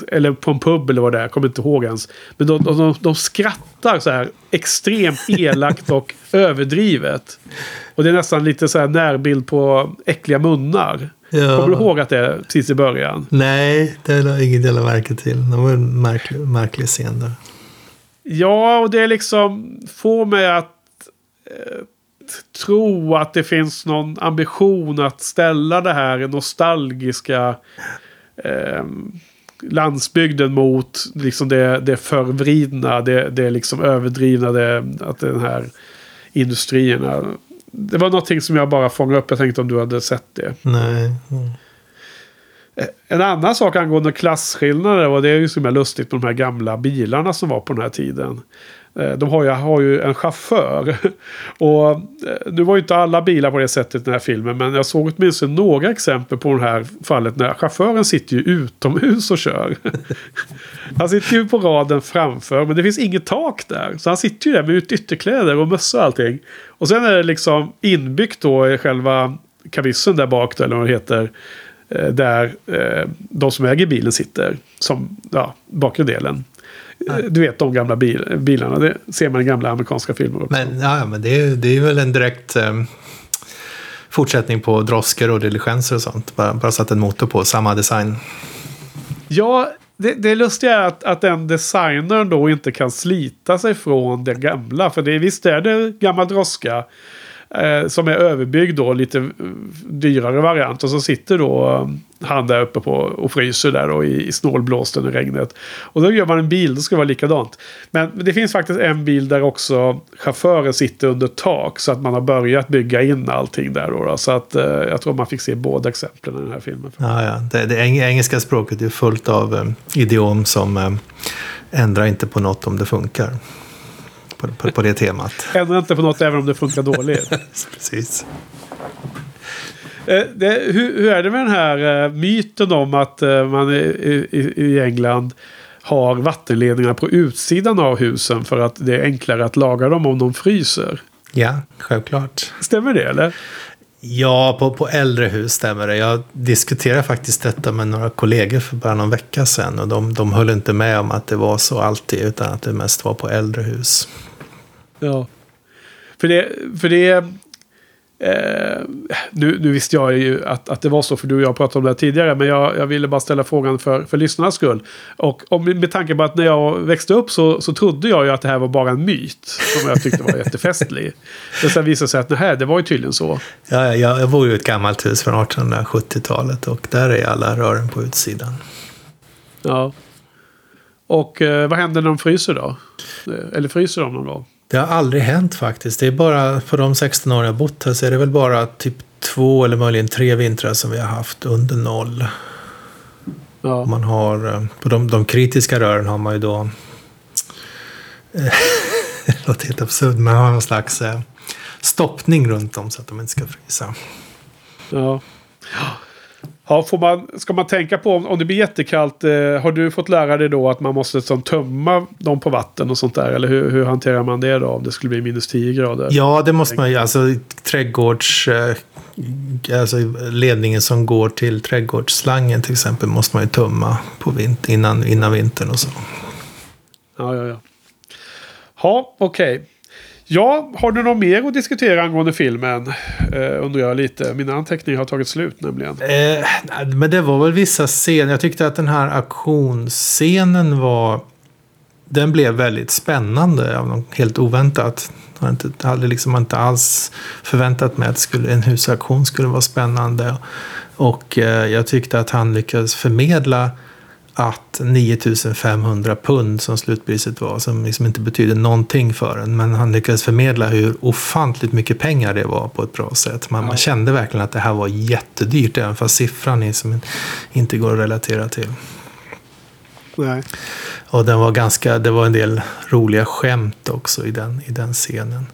eller på en pub eller vad det är, jag kommer inte ihåg ens. Men de, de, de, skrattar så här extremt elakt och [laughs] överdrivet. Och det är nästan lite så här närbild på äckliga munnar. Ja. Kommer du ihåg att det är precis i början? Nej, det har ingen del av märke till. Det var en märklig, märklig scen där. Ja, och det liksom får mig att eh, tro att det finns någon ambition att ställa det här nostalgiska eh, landsbygden mot liksom det, det förvridna, det, det liksom överdrivna, det, att den här industrierna. Det var någonting som jag bara fångade upp. Jag tänkte om du hade sett det. Nej. Mm. En annan sak angående klasskillnader och det är ju så himla lustigt med de här gamla bilarna som var på den här tiden. Eh, de har ju, har ju en chaufför. [laughs] Och eh, nu var ju inte alla bilar på det sättet i den här filmen. Men jag såg åtminstone några exempel på det här fallet. När chauffören sitter ju utomhus och kör. [laughs] Han sitter ju på raden framför. Men det finns inget tak där. Så han sitter ju där med ytterkläder och mössa och allting. Och sen är det liksom inbyggt då i själva kabyssen där bak. Eller vad det heter eh, Där eh, de som äger bilen sitter. Som ja, bakre delen. Eh, Du vet de gamla bil, bilarna. Det ser man i gamla amerikanska filmer också. Men, ja, men det, är, det är väl en direkt eh, fortsättning på droskor och diligenser och sånt. Bara, bara satt en motor på, samma design. Ja, det, det lustiga är att, att den designern då inte kan slita sig från det gamla. För det, visst är det gammal droska. Eh, som är överbyggd då, lite dyrare variant. Och så sitter då eh, han där uppe på och fryser där då i, i snålblåsten och regnet. Och då gör man en bil, då ska det vara likadant. Men det finns faktiskt en bil där också chauffören sitter under tak. Så att man har börjat bygga in allting där då. då. Så att eh, jag tror man fick se båda exemplen i den här filmen. Ja, ja. Det, det engelska språket är fullt av eh, idiom som eh, ändrar inte på något om det funkar. På, på, på det temat. [laughs] Ändrar inte på något även om det funkar dåligt. [laughs] Precis. Eh, det, hur, hur, är det med den här uh, myten om att uh, man i, i, i, England har vattenledningar på utsidan av husen för att det är enklare att laga dem om de fryser? Ja, självklart. Stämmer det eller? Ja, på, på äldre hus stämmer det. Jag diskuterade faktiskt detta med några kollegor för bara någon vecka sedan. Och de, de höll inte med om att det var så alltid, utan att det mest var på äldre hus. Ja. För det, för det Eh, nu, nu, visste jag ju att, att det var så, för du och jag pratade om det här tidigare. Men jag, jag ville bara ställa frågan för, för lyssnarnas skull. Och om, med tanke på att när jag växte upp så, så trodde jag ju att det här var bara en myt. Som jag tyckte var [laughs] jättefestlig. Men sen visade det sig att nej, det var ju tydligen så. Ja, jag, jag bor ju i ett gammalt hus från 1870-talet och där är alla rören på utsidan. Ja. Och eh, vad händer när de fryser då? Eller fryser de någon gång? Det har aldrig hänt faktiskt. Det är bara på de 16 år jag bott här så är det väl bara typ två eller möjligen tre vintrar som vi har haft under noll. Ja. Man har, eh, på de, de kritiska rören har man ju då, eh, [laughs] det låter helt absurt, man har någon slags eh, stoppning runt dem så att de inte ska frysa. Ja. Ja, får man, ska man tänka på om, om det blir jättekallt. Eh, har du fått lära dig då att man måste som, tömma dem på vatten och sånt där? Eller hur, hur hanterar man det då om det skulle bli minus 10 grader? Ja, det måste man ju. Alltså trädgårds... Eh, alltså ledningen som går till trädgårdsslangen till exempel måste man ju tömma på vint innan, innan vintern och så. Ja, ja, ja. Ja, okej. Okay. Ja, har du något mer att diskutera angående filmen? Eh, undrar jag lite. Mina anteckningar har tagit slut nämligen. Eh, men det var väl vissa scener. Jag tyckte att den här aktionsscenen var... Den blev väldigt spännande. Helt oväntat. Jag hade liksom inte alls förväntat mig att skulle, en husaktion skulle vara spännande. Och eh, jag tyckte att han lyckades förmedla att 9500 pund som slutpriset var, som liksom inte betyder någonting för en, men han lyckades förmedla hur ofantligt mycket pengar det var på ett bra sätt. Man, ja. man kände verkligen att det här var jättedyrt, även fast siffran är som inte går att relatera till. Nej. Och den var ganska, det var en del roliga skämt också i den, i den scenen.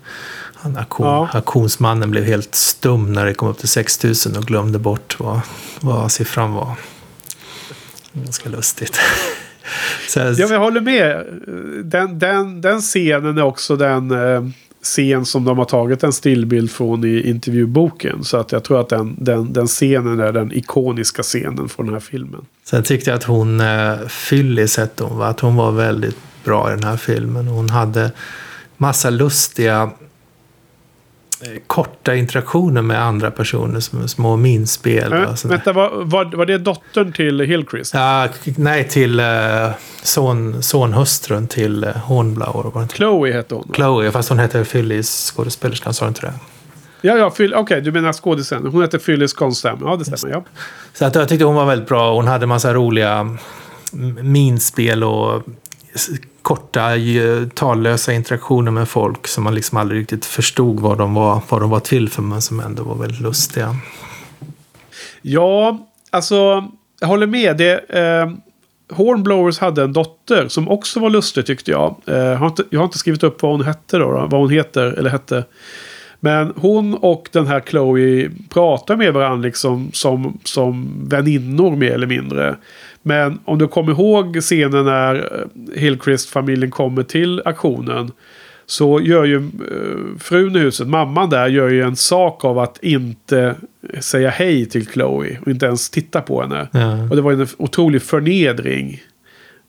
Han, auktion, ja. Auktionsmannen blev helt stum när det kom upp till 6000 och glömde bort vad, vad siffran var. Ganska lustigt. [laughs] Så, ja, jag håller med. Den, den, den scenen är också den eh, scen som de har tagit en stillbild från i intervjuboken. Så att jag tror att den, den, den scenen är den ikoniska scenen från den här filmen. Sen tyckte jag att hon, eh, Phyllis hette hon, va? att hon var väldigt bra i den här filmen. Hon hade massa lustiga korta interaktioner med andra personer, som små minspel. Äh, vänta, var, var, var det dottern till Hillcrest? Ja, nej, till uh, son, sonhustrun till uh, Hornblower. Chloe hette hon? Chloe, fast hon hette Phyllis, skådespelerskan, sa du inte det? Ja, ja okej, okay, du menar skådisen. Hon heter Phyllis Constam. Ja, det stämmer. Ja. Så att jag tyckte hon var väldigt bra. Hon hade massa roliga minspel och korta eh, tallösa interaktioner med folk som man liksom aldrig riktigt förstod vad de var, vad de var till för men som ändå var väldigt lustiga. Ja, alltså jag håller med. Det, eh, Hornblowers hade en dotter som också var lustig tyckte jag. Eh, jag, har inte, jag har inte skrivit upp vad hon hette då, då, vad hon heter eller hette. Men hon och den här Chloe pratar med varandra liksom som, som väninnor mer eller mindre. Men om du kommer ihåg scenen när eh, Hillcrest-familjen kommer till aktionen. Så gör ju uh, frun i huset, mamman där, gör ju en sak av att inte säga hej till Chloe. Och inte ens titta på henne. Ja. Och det var en otrolig förnedring.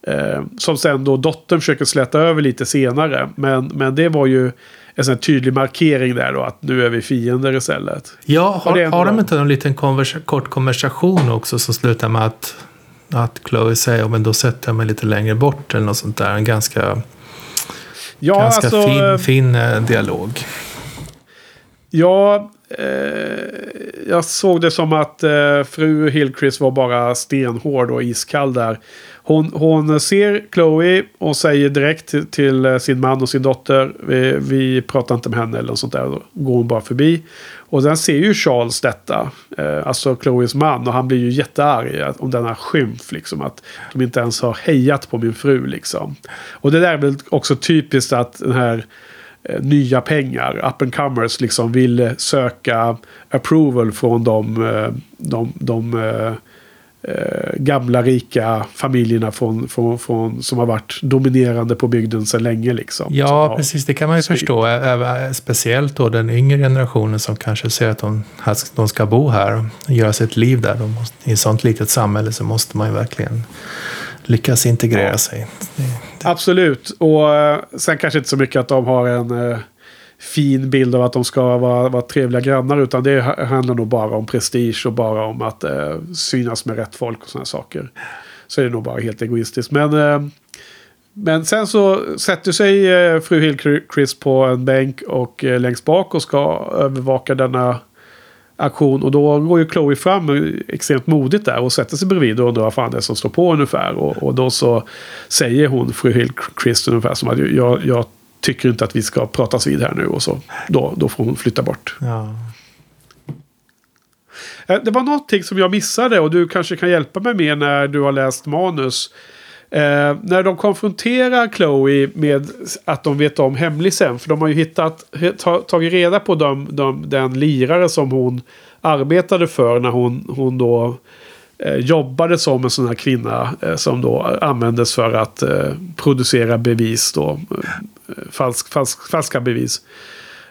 Uh, som sen då dottern försöker släta över lite senare. Men, men det var ju en sån tydlig markering där då. Att nu är vi fiender istället. Ja, har, har de inte en liten konversa kort konversation också som slutar med att att Chloe säger men då sätter jag mig lite längre bort eller något sånt där. En ganska, ja, ganska alltså, fin, fin eh, dialog. Ja, eh, jag såg det som att eh, fru Hillcrest var bara stenhård och iskall där. Hon, hon ser Chloe och säger direkt till, till eh, sin man och sin dotter. Vi, vi pratar inte med henne eller något sånt där. Då går hon bara förbi. Och sen ser ju Charles detta. Eh, alltså Chloes man. Och han blir ju jättearg om denna skymf. Liksom, att de inte ens har hejat på min fru. Liksom. Och det där är väl också typiskt att den här eh, nya pengar, up and comers, liksom vill söka approval från eh, de, de, de, de eh, gamla rika familjerna från, från, från, som har varit dominerande på bygden sedan länge. Liksom, Ja, precis. Det kan man ju styrt. förstå. Speciellt då den yngre generationen som kanske ser att de, de ska bo här och göra sitt liv där. Måste, I ett sånt litet samhälle så måste man ju verkligen lyckas integrera Ja. sig. Absolut. Och eh, sen kanske inte så mycket att de har en eh, fin bild av att de ska vara, vara trevliga grannar. Utan det handlar nog bara om prestige och bara om att eh, synas med rätt folk och sådana saker. Så är det nog bara helt egoistiskt. Men, eh, men sen så sätter sig eh, fru Hillcrist på en bänk och eh, längst bak och ska övervaka denna aktion. Och då går ju Chloe fram eh, extremt modigt där och sätter sig bredvid och undrar vad fan det är som står på ungefär. Och, och då så säger hon, fru Hillcrist ungefär som att jag, jag tycker inte att vi ska pratas vid här nu. Och så då, då får hon flytta bort. Ja. Eh, Det var någonting som jag missade och du kanske kan hjälpa mig med när du har läst manus. Eh, när de konfronterar Chloe med att de vet om hemlisen. För de har ju hittat, ta, tagit reda på dem, dem, den lirare som hon arbetade för när hon, hon då Eh, jobbade som en sån här kvinna eh, som då användes för att eh, producera bevis då. Falsk, falsk, falska bevis.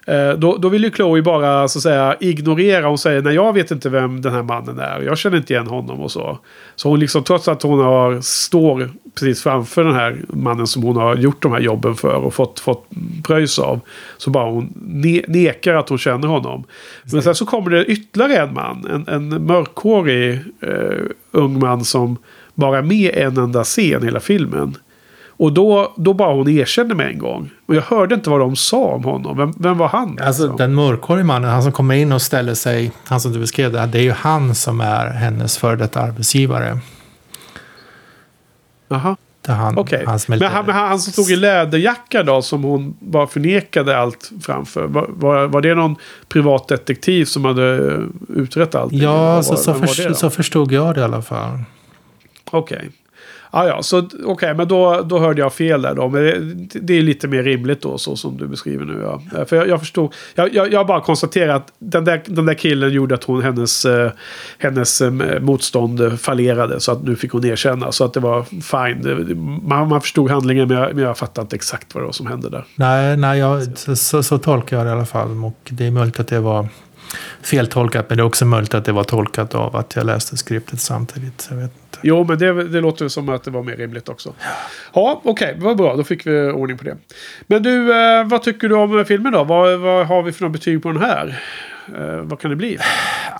Eh, Då, då vill ju Chloe bara så att säga ignorera. Hon säger nej jag vet inte vem den här mannen är. Jag känner inte igen honom och så. Så hon liksom trots att hon har, står precis framför den här mannen som hon har gjort de här jobben för och fått, fått pröjs av. Så bara hon ne nekar att hon känner honom. Men sen så kommer det ytterligare en man. En, en mörkhårig eh, ung man som bara är med en enda scen i hela filmen. Och då, då bara hon erkände med en gång. Och jag hörde inte vad de sa om honom. Vem, vem var han? Alltså liksom? den mörkhårige mannen, han som kommer in och ställer sig, han som du beskrev det, det är ju han som är hennes före detta arbetsgivare. Jaha, han, okej. han Men han, men han, han som stod i läderjacka då, som hon bara förnekade allt framför. Var, var, var det någon privatdetektiv som hade eh, utrett allt? Ja, så, så, för, så förstod jag det i alla fall. Okej. Ah, ja, så okej, men då, då hörde jag fel där då. Men det, det är lite mer rimligt då, så som du beskriver nu. Ja. För jag, jag förstod, jag, jag, jag bara konstaterar att den där, den där killen gjorde att hon, hennes, eh, hennes eh, motstånd fallerade. Så att nu fick hon erkänna. Så att det var fine. Man, man förstod handlingen, men jag, men jag fattade inte exakt vad det var som hände där. Nej, nej jag, så, så, så tolkar jag det i alla fall. Och det är möjligt att det var feltolkat, men det är också möjligt att det var tolkat av att jag läste skriptet samtidigt. Jag vet inte. Jo, men det, det låter som att det var mer rimligt också. Ja, okej, vad bra. Då fick vi ordning på det. Men du, eh, vad tycker du om filmen då? Vad, vad har vi för några betyg på den här? Eh, vad kan det bli?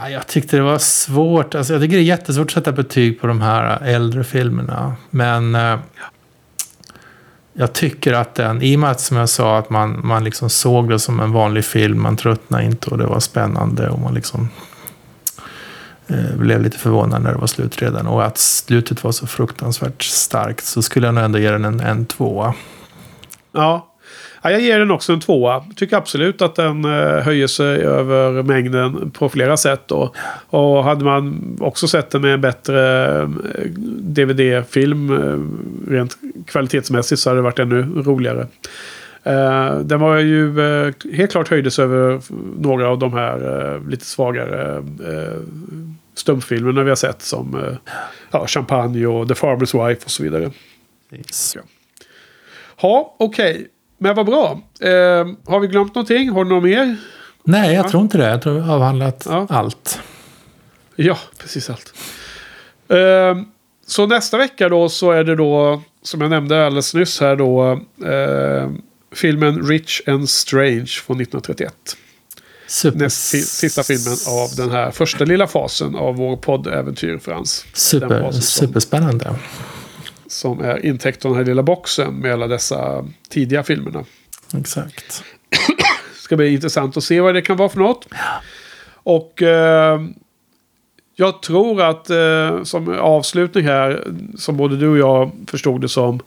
Ja, Jag tyckte det var svårt. Alltså, jag tycker det är jättesvårt att sätta betyg på de här äldre filmerna. Men eh, jag tycker att den, i och med att som jag sa att man, man liksom såg det som en vanlig film, man tröttnade inte och det var spännande och man liksom eh, blev lite förvånad när det var slut redan. Och att slutet var så fruktansvärt starkt så skulle jag nog ändå ge den en, en tvåa. Ja ja, jag ger den också en tvåa. Tycker absolut att den eh, höjer sig över mängden på flera sätt. Och, och hade man också sett den med en bättre eh, DVD-film eh, rent kvalitetsmässigt så hade det varit ännu roligare. Den var ju helt klart höjdes över några av de här lite svagare stumfilmerna vi har sett. Som ja, Champagne och The Farmer's Wife och så vidare. Ja, okej. Men vad bra. Eh, har vi glömt någonting? Har du något mer? Nej, jag tror inte det. Jag tror vi har avhandlat Ja. allt. Ja, precis allt. Eh, så nästa vecka då så är det då, som jag nämnde alldeles nyss här då, eh, filmen Rich and Strange från 1931. Super, Näst sista filmen av den här första lilla fasen av vår poddäventyr, Frans. Super, superspännande. Som är intäkt av den här lilla boxen med alla dessa tidiga filmerna. Exakt. ska bli intressant att se vad det kan vara för något. Och eh, jag tror att eh, som avslutning här, som både du och jag förstod det som,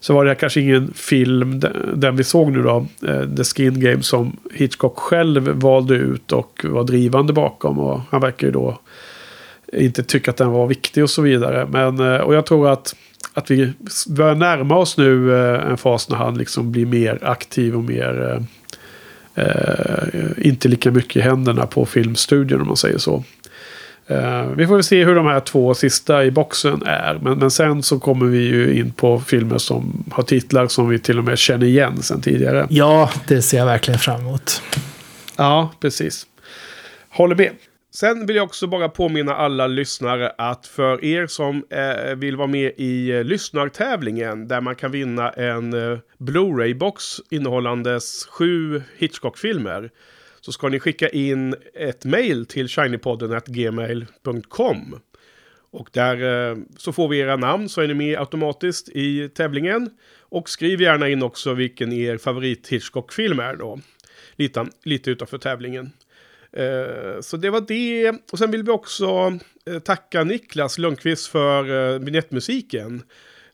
så var det kanske ingen film, den vi såg nu då, eh, The Skin Game, som Hitchcock själv valde ut och var drivande bakom. Och han verkar ju då inte tycka att den var viktig och så vidare. Men, eh, och jag tror att, att vi börjar närma oss nu eh, en fas när han liksom blir mer aktiv och mer... Eh, inte lika mycket i händerna på filmstudion om man säger så. Uh, vi får väl se hur de här två sista i boxen är. Men, men sen så kommer vi ju in på filmer som har titlar som vi till och med känner igen sen tidigare. Ja, det ser jag verkligen fram emot. Ja, precis. Håller med. Sen vill jag också bara påminna alla lyssnare att för er som eh, vill vara med i eh, lyssnartävlingen där man kan vinna en eh, Blu-ray-box innehållandes sju Hitchcock-filmer så ska ni skicka in ett mail till shinypodden.gmail.com. Och där eh, så får vi era namn så är ni med automatiskt i tävlingen. Och skriv gärna in också vilken er favorit Hitchcock-film är då. Lite, lite utanför tävlingen. Eh, så det var det. Och sen vill vi också eh, tacka Niklas Lundqvist för vignettmusiken.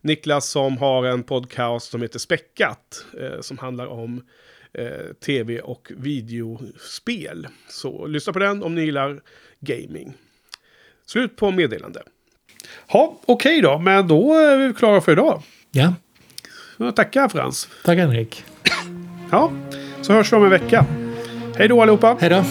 Niklas som har en podcast som heter Späckat. Som handlar om eh, tv och videospel. Så lyssna på den om ni gillar gaming. Slut på meddelande. Ja, okej okay då, men då är vi klara för idag. Ja. Jag tackar Frans. Tack Henrik. Ja, så hörs vi om en vecka. Hej då allihopa. Hej då.